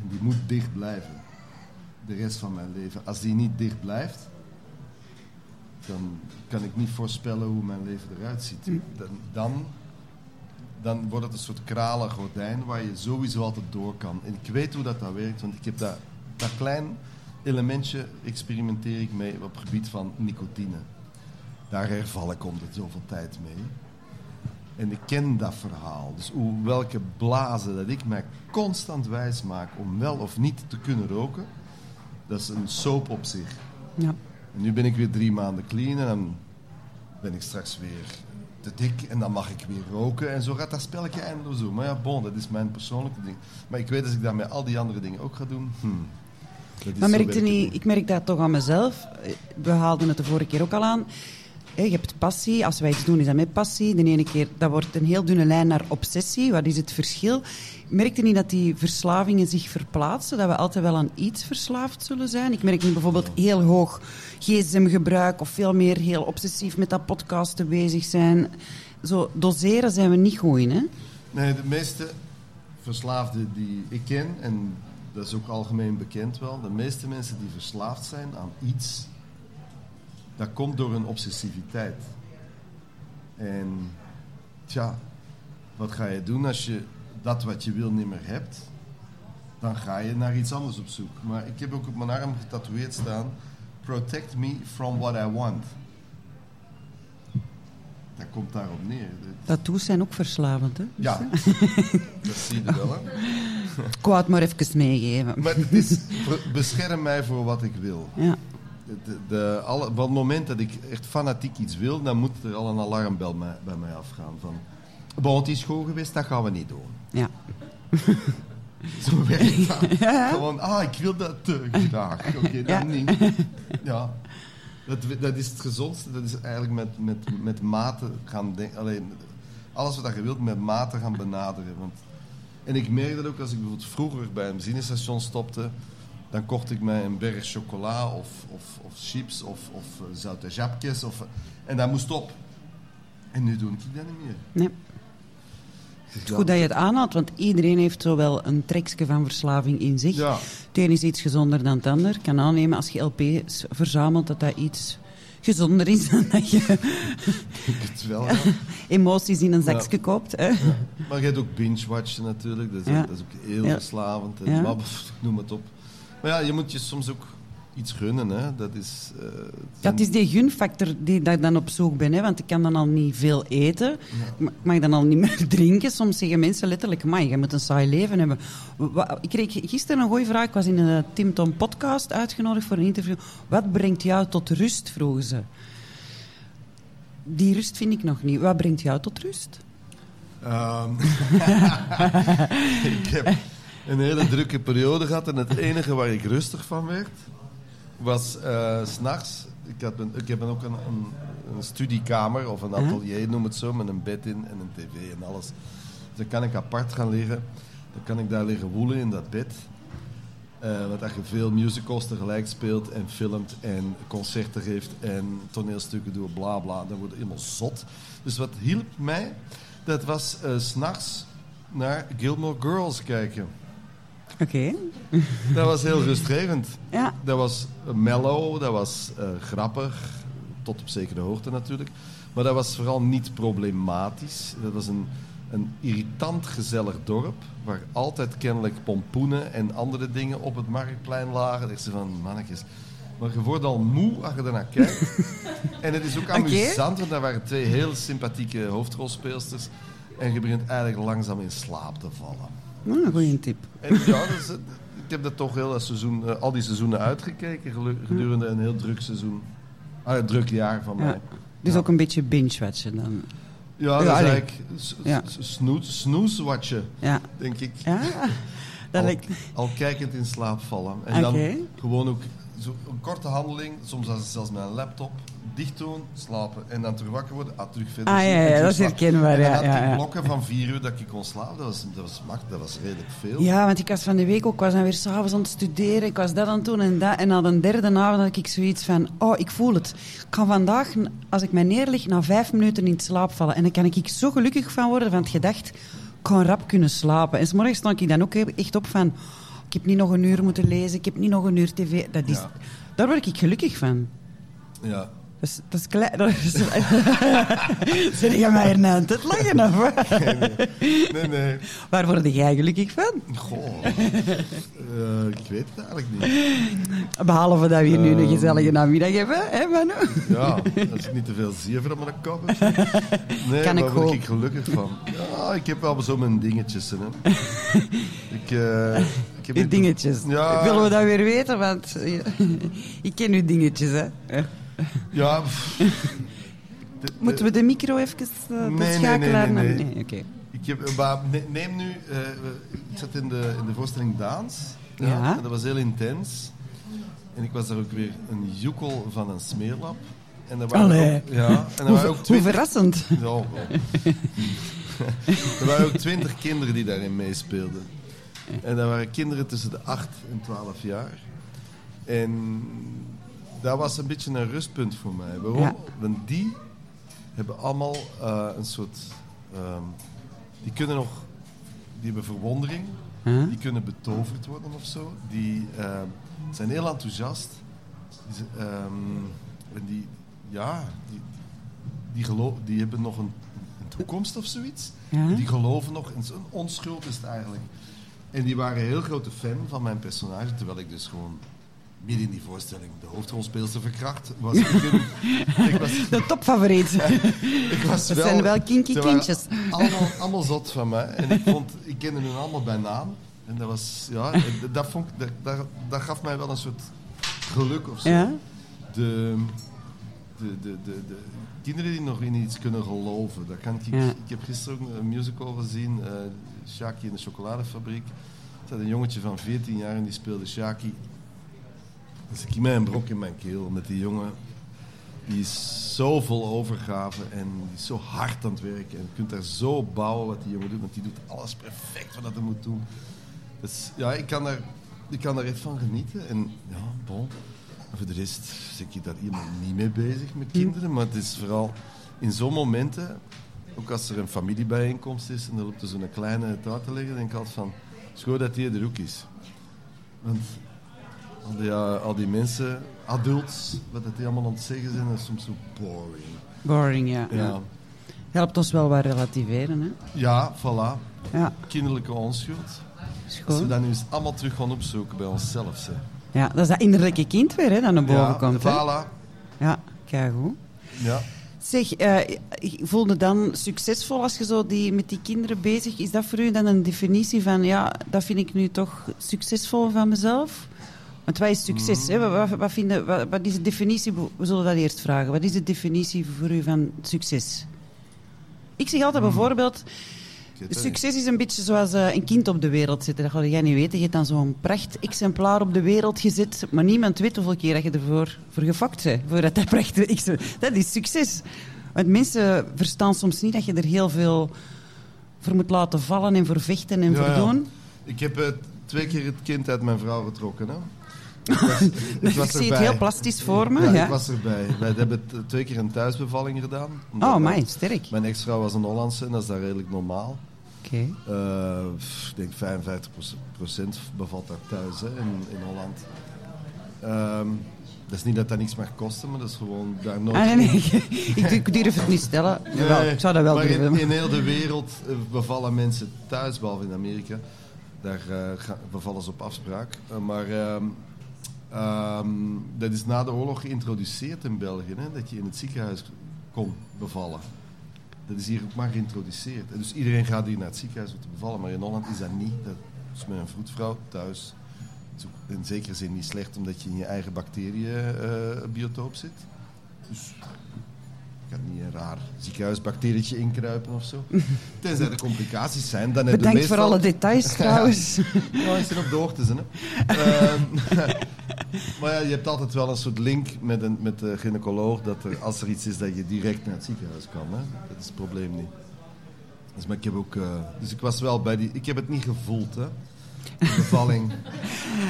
[SPEAKER 4] En die moet dicht blijven. De rest van mijn leven. Als die niet dicht blijft, dan kan ik niet voorspellen hoe mijn leven eruit ziet. Dan, dan dan wordt het een soort kralen gordijn waar je sowieso altijd door kan. En ik weet hoe dat, dat werkt, want ik heb dat, dat klein elementje experimenteer ik mee op het gebied van nicotine. Daar herval ik om de zoveel tijd mee. En ik ken dat verhaal. Dus hoe, welke blazen dat ik mij constant wijs maak om wel of niet te kunnen roken, dat is een soap op zich.
[SPEAKER 1] Ja.
[SPEAKER 4] En nu ben ik weer drie maanden clean en dan ben ik straks weer te dik en dan mag ik weer roken. En zo gaat dat spelletje eindeloos door. Maar ja, bon, dat is mijn persoonlijke ding. Maar ik weet als ik dat met al die andere dingen ook ga doen. Hmm, dat is
[SPEAKER 1] Maar merkte niet, ik merk dat toch aan mezelf. We haalden het de vorige keer ook al aan. Je hebt passie. Als wij iets doen, is dat met passie. De ene keer, dat wordt een heel dunne lijn naar obsessie. Wat is het verschil? Merkte niet dat die verslavingen zich verplaatsen? Dat we altijd wel aan iets verslaafd zullen zijn? Ik merk nu bijvoorbeeld heel hoog gsm-gebruik of veel meer heel obsessief met dat podcasten bezig zijn. Zo doseren zijn we niet goed in, hè?
[SPEAKER 4] Nee, de meeste verslaafden die ik ken, en dat is ook algemeen bekend wel, de meeste mensen die verslaafd zijn aan iets, dat komt door een obsessiviteit. En tja, wat ga je doen als je dat wat je wil niet meer hebt? Dan ga je naar iets anders op zoek. Maar ik heb ook op mijn arm getatoeëerd staan: Protect me from what I want. Dat komt daarop neer. Dat-
[SPEAKER 1] Tattoos zijn ook verslavend, hè? Dus,
[SPEAKER 4] ja,
[SPEAKER 1] hè?
[SPEAKER 4] dat zie je wel. Hè?
[SPEAKER 1] Ik wou het maar even meegeven.
[SPEAKER 4] Maar het is, bescherm mij voor wat ik wil.
[SPEAKER 1] Ja.
[SPEAKER 4] De, de, alle, van het moment dat ik echt fanatiek iets wil, dan moet er al een alarmbel mij- bij mij afgaan. Van, bon, het is goed geweest, dat gaan we niet doen.
[SPEAKER 1] Ja.
[SPEAKER 4] Zo werkt dat. Gewoon, ah, ik wil dat te graag. Oké, dan
[SPEAKER 1] Ja.
[SPEAKER 4] niet. Ja. Dat, dat is het gezondste. Dat is eigenlijk met, met, met mate gaan denken. Alleen, alles wat je wilt, met mate gaan benaderen. Want, en ik merk dat ook als ik bijvoorbeeld vroeger bij een benzinestation stopte. Dan kocht ik mij een berg chocola of, of, of chips of, of eh, zoute japjes. Of, en dat moest op. En nu doe ik dat niet meer.
[SPEAKER 1] Nee. Het is goed dat je het aanhaalt, want iedereen heeft zo wel een trekje van verslaving in zich.
[SPEAKER 4] Ja.
[SPEAKER 1] Het een is iets gezonder dan het ander. Ik kan aannemen als je LP's verzamelt dat dat iets gezonder is dan dat je
[SPEAKER 4] wel, ja.
[SPEAKER 1] emoties in een zakje koopt. Hè?
[SPEAKER 4] Maar je hebt ook binge-watchen natuurlijk. Dat is, dat is ook heel verslavend. En
[SPEAKER 1] Ja.
[SPEAKER 4] maar, pff, noem het op. Maar ja, je moet je soms ook iets gunnen. Hè. Dat is... eh,
[SPEAKER 1] Ja, het is die gunfactor die dat ik dan op zoek ben. Hè? Want ik kan dan al niet veel eten. Ik mag dan al niet meer drinken. Soms zeggen mensen letterlijk, man, je moet een saai leven hebben. Ik kreeg gisteren een goeie vraag. Ik was in een Tim Tom podcast uitgenodigd voor een interview. Wat brengt jou tot rust, vroegen ze. Die rust vind ik nog niet. Wat brengt jou tot rust?
[SPEAKER 4] Ehm, ik heb een hele drukke periode gehad. En het enige waar ik rustig van werd, was eh, s s'nachts. Ik, had een- ik heb ook een, een, een studiekamer of een atelier, noem het zo, met een bed in en een tv en alles. Dus dan kan ik apart gaan liggen. Dan kan ik daar liggen woelen in dat bed. Eh want als je veel musicals tegelijk speelt en filmt en concerten geeft en toneelstukken doet, bla bla, dan word je helemaal zot. Dus wat hielp mij, dat was eh, s s'nachts naar Gilmore Girls kijken.
[SPEAKER 1] Oké.
[SPEAKER 4] Dat was heel rustgevend.
[SPEAKER 1] Ja.
[SPEAKER 4] Dat was mellow, dat was eh, grappig, tot op zekere hoogte natuurlijk. Maar dat was vooral niet problematisch. Dat was een, een irritant gezellig dorp, waar altijd kennelijk pompoenen en andere dingen op het marktplein lagen. Dat ik zei van, mannetjes... Maar je wordt al moe als je ernaar kijkt. en het is ook amusant, want daar waren twee heel sympathieke hoofdrolspeelsters. En je begint eigenlijk langzaam in slaap te vallen.
[SPEAKER 1] Een goede tip.
[SPEAKER 4] En ja, dus, ik heb dat toch heel dat seizoen, eh, al die seizoenen uitgekeken gedurende een heel druk seizoen. Ah, een druk jaar van mij.
[SPEAKER 1] Dus ook een beetje binge-watchen dan.
[SPEAKER 4] Ja, dat is eigenlijk
[SPEAKER 1] Ja.
[SPEAKER 4] snoeswatchen, denk ik.
[SPEAKER 1] Ja?
[SPEAKER 4] Al, al kijkend in slaap vallen. En dan gewoon ook zo een korte handeling, soms als- zelfs met een laptop, dicht doen, slapen. En dan terug wakker worden, ah, terug verder.
[SPEAKER 1] Ah, ja, dat is herkenbaar, ja,
[SPEAKER 4] had
[SPEAKER 1] ja,
[SPEAKER 4] blokken van vier uur dat ik kon slapen. Dat was, dat was makkelijk, dat was redelijk veel.
[SPEAKER 1] Ja, want ik was van de week ook, ik was dan weer s'avonds aan het studeren, ik was dat aan het doen en dat. En na de derde avond had ik zoiets van, oh, ik voel het. Ik kan vandaag, als ik mij neerleg, na vijf minuten in slaap vallen. En dan kan ik zo gelukkig van worden van het gedacht, ik kan rap kunnen slapen. En s'morgens stond ik dan ook echt op van, ik heb niet nog een uur moeten lezen, ik heb niet nog een uur tv. Dat is,
[SPEAKER 4] Ja.
[SPEAKER 1] Daar word ik gelukkig van.
[SPEAKER 4] Ja,
[SPEAKER 1] Dat is, dat is klein. Dat is... Zit je mij hier aan het lachen of wat?
[SPEAKER 4] Nee, nee.
[SPEAKER 1] Waar word jij gelukkig van?
[SPEAKER 4] Goh. Eh, ik weet het eigenlijk niet.
[SPEAKER 1] Behalve dat we hier nu een
[SPEAKER 4] Ehm.
[SPEAKER 1] gezellige namiddag hebben, hè Manu?
[SPEAKER 4] Ja, als ik niet te veel zever op mijn kop. Nee,
[SPEAKER 1] Kan ik
[SPEAKER 4] waar word
[SPEAKER 1] ook.
[SPEAKER 4] ik gelukkig van? Ja, ik heb wel zo mijn dingetjes. Hè. ik, eh, ik
[SPEAKER 1] dingetjes.
[SPEAKER 4] Ja.
[SPEAKER 1] Willen we dat weer weten? Want eh, ik ken uw dingetjes, hè.
[SPEAKER 4] Ja. pff. De- de-
[SPEAKER 1] Moeten we de micro even uh,
[SPEAKER 4] Nee, nee,
[SPEAKER 1] schakelaar
[SPEAKER 4] nee, nee, nee.
[SPEAKER 1] oké.
[SPEAKER 4] Ik heb, maar ne- neem nu, eh, ik zat in de, in de voorstelling Daans.
[SPEAKER 1] Ja.
[SPEAKER 4] En dat was heel intens. En ik was daar ook weer een joekel van een smeerlap. En er waren
[SPEAKER 1] Allee.
[SPEAKER 4] ook, ja, en
[SPEAKER 1] Hoe,
[SPEAKER 4] waren ook
[SPEAKER 1] hoe
[SPEAKER 4] twintig,
[SPEAKER 1] verrassend.
[SPEAKER 4] ja, wel. er waren ook twintig kinderen die daarin meespeelden. En dat waren kinderen tussen de 8 en 12 jaar. En dat was een beetje een rustpunt voor mij. Waarom?
[SPEAKER 1] Ja.
[SPEAKER 4] Want die hebben allemaal eh, een soort. ehm, die kunnen nog. Die hebben verwondering.
[SPEAKER 1] Huh?
[SPEAKER 4] Die kunnen betoverd worden of zo. Die ehm, zijn heel enthousiast. Die, ehm, en die, ja, die, die, die hebben nog een, een toekomst of zoiets. Die geloven nog in zo'n onschuld is het eigenlijk. En die waren een heel grote fan van mijn personage, terwijl ik dus gewoon midden in die voorstelling de hoofdrolspeelster verkracht was. Ik, in- ik was,
[SPEAKER 1] De topfavoriet.
[SPEAKER 4] ik was
[SPEAKER 1] Dat zijn wel kinky kindjes.
[SPEAKER 4] Allemaal, allemaal zot van mij. En ik, vond, ik kende hun allemaal bij naam. En dat was, ja, dat, vond, dat, dat, dat gaf mij wel een soort geluk of zo.
[SPEAKER 1] Ja?
[SPEAKER 4] De, de, de, de, de kinderen die nog in iets kunnen geloven. Dat kan ik,
[SPEAKER 1] Ja.
[SPEAKER 4] ik heb gisteren ook een musical gezien, eh Shaki in de chocoladefabriek. Er zat een jongetje van 14 jaar en die speelde Shaki. Dus ik mij een brok in mijn keel met die jongen. Die is zo vol overgave en die is zo hard aan het werken. En je kunt daar zo bouwen wat die jongen doet, want die doet alles perfect wat hij moet doen. Dus ja, ik kan daar, ik kan daar echt van genieten. En ja, bon. En voor de rest zit ik daar helemaal niet mee bezig met kinderen. Maar het is vooral in zo'n momenten, ook als er een familiebijeenkomst is en er loopt er zo'n kleine taart te liggen, denk ik altijd van, schoon dat die er ook is. Want al die, ja, al die mensen, adults, wat dat die allemaal aan het zeggen zijn, dat is soms zo boring.
[SPEAKER 1] Boring, ja.
[SPEAKER 4] Ja,
[SPEAKER 1] ja. Helpt ons wel wat relativeren, hè.
[SPEAKER 4] ja voilà.
[SPEAKER 1] Ja,
[SPEAKER 4] Kinderlijke onschuld.
[SPEAKER 1] is
[SPEAKER 4] Als we dat nu eens allemaal terug gaan opzoeken bij onszelf. Hè.
[SPEAKER 1] Ja, dat is dat innerlijke kind weer, hè, dat naar boven
[SPEAKER 4] ja,
[SPEAKER 1] komt, hè.
[SPEAKER 4] voilà.
[SPEAKER 1] Ja, kijk goed.
[SPEAKER 4] Ja.
[SPEAKER 1] Zeg, eh, voelde dan succesvol als je zo die, met die kinderen bezig Is dat voor u dan een definitie van, ja, dat vind ik nu toch succesvol van mezelf? Want wat is succes? Hè? Wat, vinden, wat, wat is de definitie? We zullen dat eerst vragen. Wat is de definitie voor u van succes? Ik zeg altijd bijvoorbeeld,
[SPEAKER 4] weet dat
[SPEAKER 1] succes is een beetje zoals eh, een kind op de wereld zetten. Dat ga jij niet weten. Je hebt dan zo'n pracht exemplaar op de wereld gezet, maar niemand weet hoeveel keer dat je ervoor voor gefokt bent. Voor dat, pracht Dat is succes. Want mensen verstaan soms niet dat je er heel veel voor moet laten vallen en voor vechten en
[SPEAKER 4] Ja,
[SPEAKER 1] voor
[SPEAKER 4] ja.
[SPEAKER 1] doen.
[SPEAKER 4] Ik heb eh, twee keer het kind uit mijn vrouw getrokken. Hè. Ik was, ik
[SPEAKER 1] ik
[SPEAKER 4] was
[SPEAKER 1] zie het heel plastisch voor me.
[SPEAKER 4] Ja,
[SPEAKER 1] Ja,
[SPEAKER 4] ik was erbij. Wij hebben twee keer een thuisbevalling gedaan.
[SPEAKER 1] Oh,
[SPEAKER 4] dat-
[SPEAKER 1] mij, sterk.
[SPEAKER 4] Mijn ex-vrouw was een Hollandse en dat is daar redelijk normaal.
[SPEAKER 1] Oké.
[SPEAKER 4] Eh, ik denk 55% bevalt daar thuis hè, in, in Holland. Ehm, dat is niet dat dat niks mag kosten, maar dat is gewoon daar nooit...
[SPEAKER 1] Ah, nee, nee. ik, ik durf het niet stellen. Jawel, ik zou dat wel
[SPEAKER 4] maar
[SPEAKER 1] durven.
[SPEAKER 4] in, in heel de wereld eh, bevallen mensen thuis, behalve in Amerika. Daar eh, bevallen ze op afspraak. Maar ehm, ehm, dat is na de oorlog geïntroduceerd in België, hè, dat je in het ziekenhuis kon bevallen. Dat is hier ook maar geïntroduceerd. Dus iedereen gaat hier naar het ziekenhuis om te bevallen, maar in Holland is dat niet. Dat is met een vroedvrouw thuis. In zekere zin niet slecht, omdat je in je eigen bacteriënbiotoop zit. Dus kan niet een raar ziekenhuisbacterietje inkruipen of zo. Tenzij er complicaties zijn, dan heb je
[SPEAKER 1] Bedankt
[SPEAKER 4] meestal...
[SPEAKER 1] voor alle details trouwens.
[SPEAKER 4] Ja, ik zit op de hoogte, hè. Ehm, maar ja, je hebt altijd wel een soort link met, een, met de gynaecoloog, dat er, als er iets is, dat je direct naar het ziekenhuis kan. Hè. Dat is het probleem niet. Dus, maar ik heb ook... eh, dus ik was wel bij die... Ik heb het niet gevoeld, hè. Bevalling.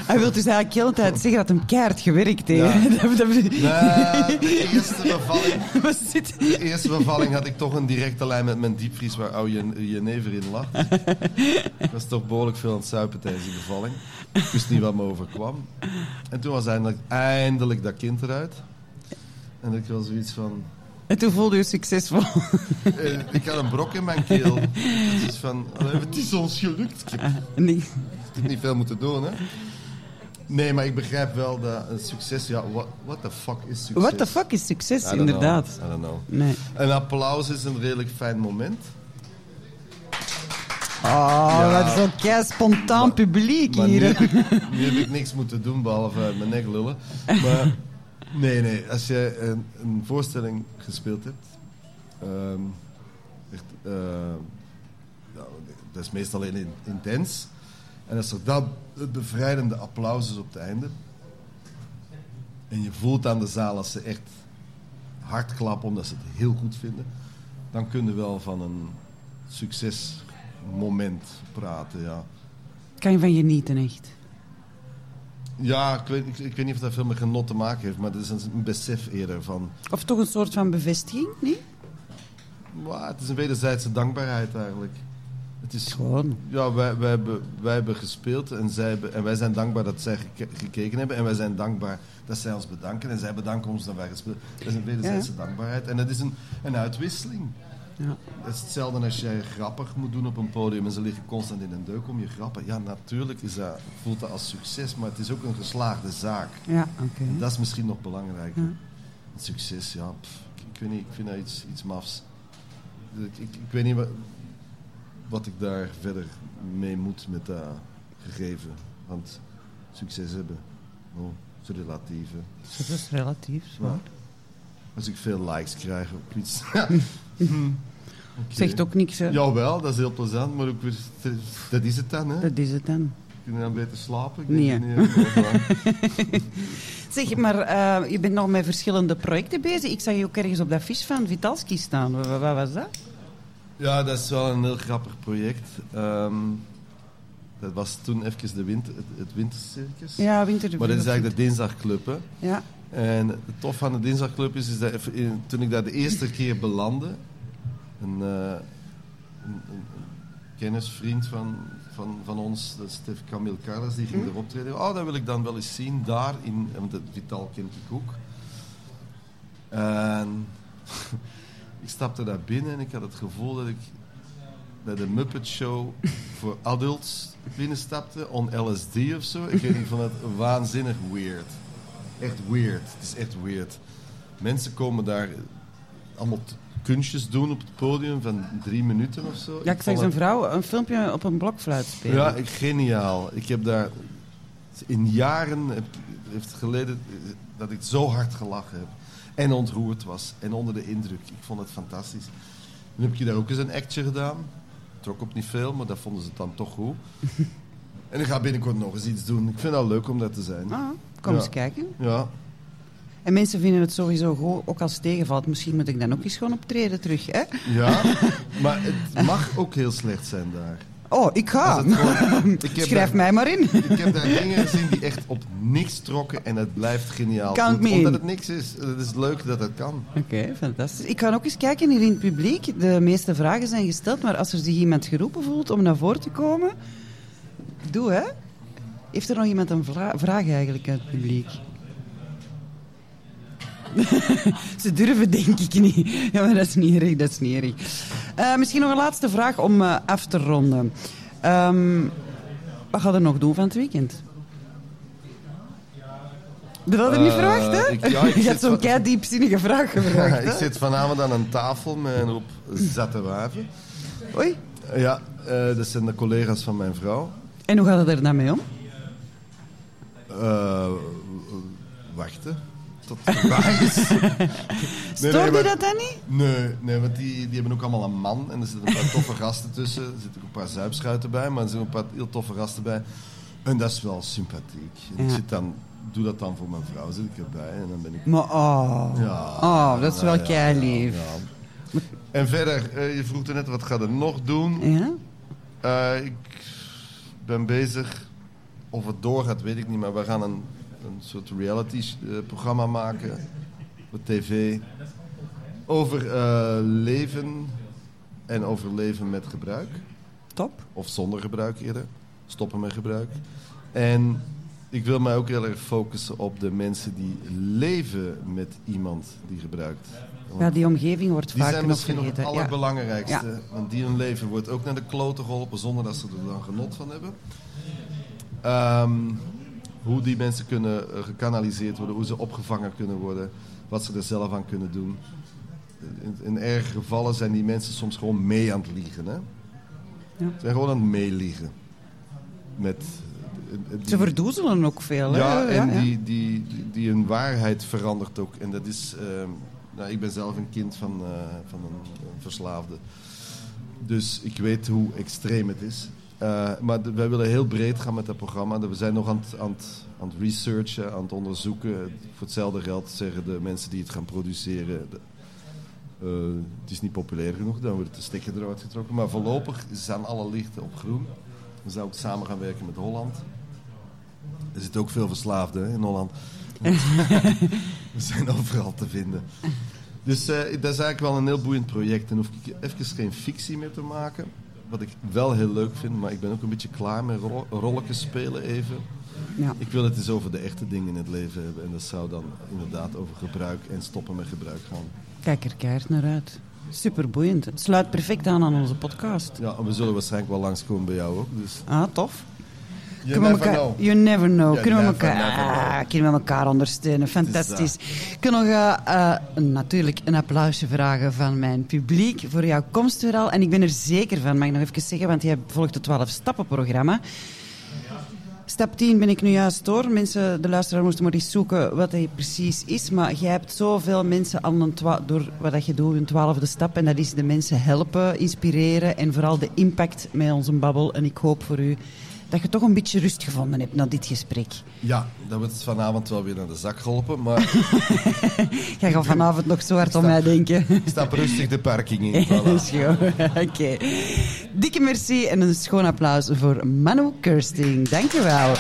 [SPEAKER 1] Hij wil dus eigenlijk heel de tijd zeggen dat hem keihard gewerkt heeft.
[SPEAKER 4] Ja. Nee, de eerste bevalling... De eerste bevalling had ik toch een directe lijn met mijn diepvries waar oude jenever in lag. ik was toch behoorlijk veel aan het zuipen tijdens die bevalling. Ik wist niet wat me overkwam. En toen was eindelijk, eindelijk dat kind eruit. En ik was zoiets van...
[SPEAKER 1] En toen voelde je succesvol.
[SPEAKER 4] eh, ik had een brok in mijn keel. Het is van, "Allee, het is ons gelukt.
[SPEAKER 1] Nee.
[SPEAKER 4] niet veel moeten doen, hè. Nee, maar ik begrijp wel dat een succes... Ja, what, what the fuck is succes?
[SPEAKER 1] What the fuck is succes, inderdaad.
[SPEAKER 4] Know. I don't know.
[SPEAKER 1] Nee.
[SPEAKER 4] Een applaus is een redelijk fijn moment.
[SPEAKER 1] Oh, wat zo'n kei spontaan publiek
[SPEAKER 4] Maar nu
[SPEAKER 1] hier.
[SPEAKER 4] heb, ik, nu heb ik niks moeten doen, behalve mijn nek lullen. Maar nee, nee. Als jij een, een voorstelling gespeeld hebt... ehm, echt, eh, ja, dat is meestal in, intens. En als er dat het bevrijdende applaus is op het einde... en je voelt aan de zaal als ze echt hard klappen omdat ze het heel goed vinden... dan kun je wel van een succesmoment praten, ja.
[SPEAKER 1] Kan je van genieten, echt.
[SPEAKER 4] Ja, ik weet, ik, ik weet niet of dat veel met genot te maken heeft, maar het is een, een besef eerder van...
[SPEAKER 1] Of toch een soort van bevestiging, nee?
[SPEAKER 4] Wauw, het is een wederzijdse dankbaarheid eigenlijk. Het is,
[SPEAKER 1] Gewoon.
[SPEAKER 4] ja, wij, wij, hebben, wij hebben gespeeld en, zij hebben, en wij zijn dankbaar dat zij geke- gekeken hebben. En wij zijn dankbaar dat zij ons bedanken. En zij bedanken ons dat wij gespeeld Dat is een wederzijdse dankbaarheid. En dat is een, een uitwisseling.
[SPEAKER 1] Ja.
[SPEAKER 4] Het is hetzelfde als jij grappig moet doen op een podium en ze liggen constant in een deuk om je grappen. Ja, natuurlijk is dat, voelt dat als succes, maar het is ook een geslaagde zaak.
[SPEAKER 1] Ja, oké.
[SPEAKER 4] En dat is misschien nog belangrijker.
[SPEAKER 1] Ja.
[SPEAKER 4] Het succes, ja. pff, ik, ik weet niet, ik vind dat iets, iets mafs. Ik, ik, ik weet niet wat, wat ik daar verder mee moet met dat gegeven. Want succes hebben, oh, is relatief.
[SPEAKER 1] Dat is relatief.
[SPEAKER 4] Als ik veel likes krijg op iets.
[SPEAKER 1] Zegt ook niks, hè?
[SPEAKER 4] Jawel, dat is heel plezant, maar ook weer, dat is het dan, hè?
[SPEAKER 1] Dat is het dan.
[SPEAKER 4] Kun je dan beter slapen? Ik
[SPEAKER 1] Nee.
[SPEAKER 4] niet.
[SPEAKER 1] Zeg, maar eh, je bent nog met verschillende projecten bezig. Ik zag je ook ergens op dat vis van Vitalski staan. Wat, wat was dat?
[SPEAKER 4] Ja, dat is wel een heel grappig project. Ehm, dat was toen even de winter, het, het wintercircus.
[SPEAKER 1] Ja, winter.
[SPEAKER 4] Maar dat is eigenlijk de dinsdagclub. Hè.
[SPEAKER 1] Ja.
[SPEAKER 4] En het tof van de dinsdagclub is, is dat in- toen ik daar de eerste keer belandde, een, eh, een, kennisvriend van, van, van ons, Stef Camille Carles, die ging
[SPEAKER 1] Hm.
[SPEAKER 4] erop optreden. Oh, dat wil ik dan wel eens zien, daar, in, want Vital kent ik ook. En ik stapte daar binnen en ik had het gevoel dat ik bij de Muppet Show voor adults binnenstapte, on LSD of zo. Ik weet ik vond het waanzinnig weird. Echt weird. Het is echt weird. Mensen komen daar allemaal kunstjes doen op het podium van drie minuten of zo.
[SPEAKER 1] ja, ik zag een
[SPEAKER 4] het-
[SPEAKER 1] vrouw een filmpje op een blokfluit spelen.
[SPEAKER 4] Ja, geniaal. Ik heb daar in jaren heb, heeft geleden dat ik zo hard gelachen heb. En ontroerd was. En onder de indruk. Ik vond het fantastisch. Dan heb je daar ook eens een actje gedaan. Trok op niet veel, maar dat vonden ze dan toch goed. en ik ga binnenkort nog eens iets doen. Ik vind het wel leuk om dat te zijn.
[SPEAKER 1] Ah, kom
[SPEAKER 4] Ja.
[SPEAKER 1] eens kijken.
[SPEAKER 4] Ja.
[SPEAKER 1] En mensen vinden het sowieso goed, ook als het tegenvalt. Misschien moet ik dan ook eens gewoon optreden terug, hè?
[SPEAKER 4] ja, maar het mag ook heel slecht zijn daar.
[SPEAKER 1] Oh, ik ga.
[SPEAKER 4] Gewoon- ik,
[SPEAKER 1] Schrijf
[SPEAKER 4] daar,
[SPEAKER 1] mij maar in.
[SPEAKER 4] ik heb daar dingen gezien die echt op niks trokken en het blijft geniaal.
[SPEAKER 1] Count me
[SPEAKER 4] Omdat
[SPEAKER 1] in.
[SPEAKER 4] het niks is. Het is leuk dat het kan.
[SPEAKER 1] Oké, fantastisch. Ik ga ook eens kijken hier in het publiek. De meeste vragen zijn gesteld, maar als er zich iemand geroepen voelt om naar voren te komen, doe hè. Heeft er nog iemand een vra- vraag eigenlijk uit het publiek? Ze durven denk ik niet. Ja, maar dat is niet erg, dat is niet erg. Eh, misschien nog een laatste vraag om eh, af te ronden. Ehm, wat gaat er nog doen van het weekend? Dat had je niet
[SPEAKER 4] Eh,
[SPEAKER 1] verwacht, hè?
[SPEAKER 4] ik- ja, ik
[SPEAKER 1] je had zo'n kei diepzinnige vraag gevraagd,
[SPEAKER 4] ik zit vanavond aan een tafel met een hoop zette wijven.
[SPEAKER 1] Oei.
[SPEAKER 4] Ja, dat zijn de collega's van mijn vrouw.
[SPEAKER 1] En hoe gaat het er dan mee om?
[SPEAKER 4] Wachten. Tot het waar is.
[SPEAKER 1] Stoorde
[SPEAKER 4] nee,
[SPEAKER 1] dat dan niet?
[SPEAKER 4] Nee, nee want die, die hebben ook allemaal een man. En er zitten een paar toffe gasten tussen. Er zitten ook een paar zuipschuiten bij. Maar er zitten ook een paar heel toffe gasten bij. En dat is wel sympathiek. En ik zit dan, doe dat dan voor mijn vrouw. Zit ik erbij. En dan ben ik...
[SPEAKER 1] Maar oh,
[SPEAKER 4] Ja,
[SPEAKER 1] oh dat is wel
[SPEAKER 4] nou ja,
[SPEAKER 1] kei lief.
[SPEAKER 4] ja. En verder, eh, je vroeg er net, wat ga je nog doen?
[SPEAKER 1] Ja?
[SPEAKER 4] Eh, ik ben bezig. Of het doorgaat, weet ik niet. Maar we gaan een, een soort reality-programma maken. Op tv. Over eh, leven en overleven met gebruik.
[SPEAKER 1] Top.
[SPEAKER 4] Of zonder gebruik eerder. Stoppen met gebruik. En ik wil mij ook heel erg focussen op de mensen die leven met iemand die gebruikt. Want
[SPEAKER 1] Ja, die omgeving wordt
[SPEAKER 4] die
[SPEAKER 1] vaak
[SPEAKER 4] zijn
[SPEAKER 1] nog
[SPEAKER 4] misschien nog het.
[SPEAKER 1] Ja.
[SPEAKER 4] allerbelangrijkste. Want die hun leven wordt ook naar de kloten geholpen zonder dat ze er dan genot van hebben. Ehm, hoe die mensen kunnen eh, gekanaliseerd worden, hoe ze opgevangen kunnen worden, wat ze er zelf aan kunnen doen. In, in erge gevallen zijn die mensen soms gewoon mee aan het liegen. Hè? Ze zijn gewoon aan het meeliegen. Met, eh, die-
[SPEAKER 1] Ze verdoezelen ook veel. hè?
[SPEAKER 4] ja, en
[SPEAKER 1] ja.
[SPEAKER 4] Die, die, die, die hun waarheid verandert ook. En dat is... ehm, nou, ik ben zelf een kind van, eh, van een, een verslaafde. Dus ik weet hoe extreem het is. Eh, maar wij willen heel breed gaan met dat programma. We zijn nog aan het, aan, het, aan het researchen, aan het onderzoeken. Voor hetzelfde geld zeggen de mensen die het gaan produceren... de- eh, het is niet populair genoeg, dan wordt de stekker eruit getrokken. Maar voorlopig staan alle lichten op groen. We zijn ook samen gaan werken met Holland. Er zitten ook veel verslaafden hè, in Holland. We zijn overal te vinden. Dus eh, dat is eigenlijk wel een heel boeiend project. En hoef ik even geen fictie meer te maken. Wat ik wel heel leuk vind, maar ik ben ook een beetje klaar met ro rolletjes spelen even.
[SPEAKER 1] Ja.
[SPEAKER 4] Ik wil het eens over de echte dingen in het leven hebben. En dat zou dan inderdaad over gebruik en stoppen met gebruik gaan.
[SPEAKER 1] Kijk er keihard naar uit. Superboeiend. Het sluit perfect aan aan onze podcast.
[SPEAKER 4] Ja, en we zullen waarschijnlijk wel langskomen bij jou ook. Dus
[SPEAKER 1] Ah, tof.
[SPEAKER 4] You
[SPEAKER 1] Kunnen we
[SPEAKER 4] never
[SPEAKER 1] elkaar,
[SPEAKER 4] know.
[SPEAKER 1] You never know.
[SPEAKER 4] You
[SPEAKER 1] kunnen, we
[SPEAKER 4] never,
[SPEAKER 1] elkaar,
[SPEAKER 4] never know.
[SPEAKER 1] ah, kunnen we elkaar ondersteunen. Fantastisch. Nog eh, eh, natuurlijk een applausje vragen van mijn publiek voor jouw komst weer al. En ik ben er zeker van, mag ik nog even zeggen, want jij volgt het 12-stappen-programma. Stap 10 ben ik nu juist door. Mensen, de luisteraar moesten maar eens zoeken wat hij precies is. Maar jij hebt zoveel mensen aan een door wat dat je doet, een twaalfde stap. En dat is de mensen helpen, inspireren en vooral de impact met onze babbel. En ik hoop voor u dat je toch een beetje rust gevonden hebt na dit gesprek.
[SPEAKER 4] Ja, dat wordt vanavond wel weer naar de zak geholpen. Maar
[SPEAKER 1] Jij gaat vanavond nog zo hard om mij denken.
[SPEAKER 4] stap rustig de parking in. Voilà.
[SPEAKER 1] Oké. Dikke merci en een schoon applaus voor Manu Kirsting. Dank je wel.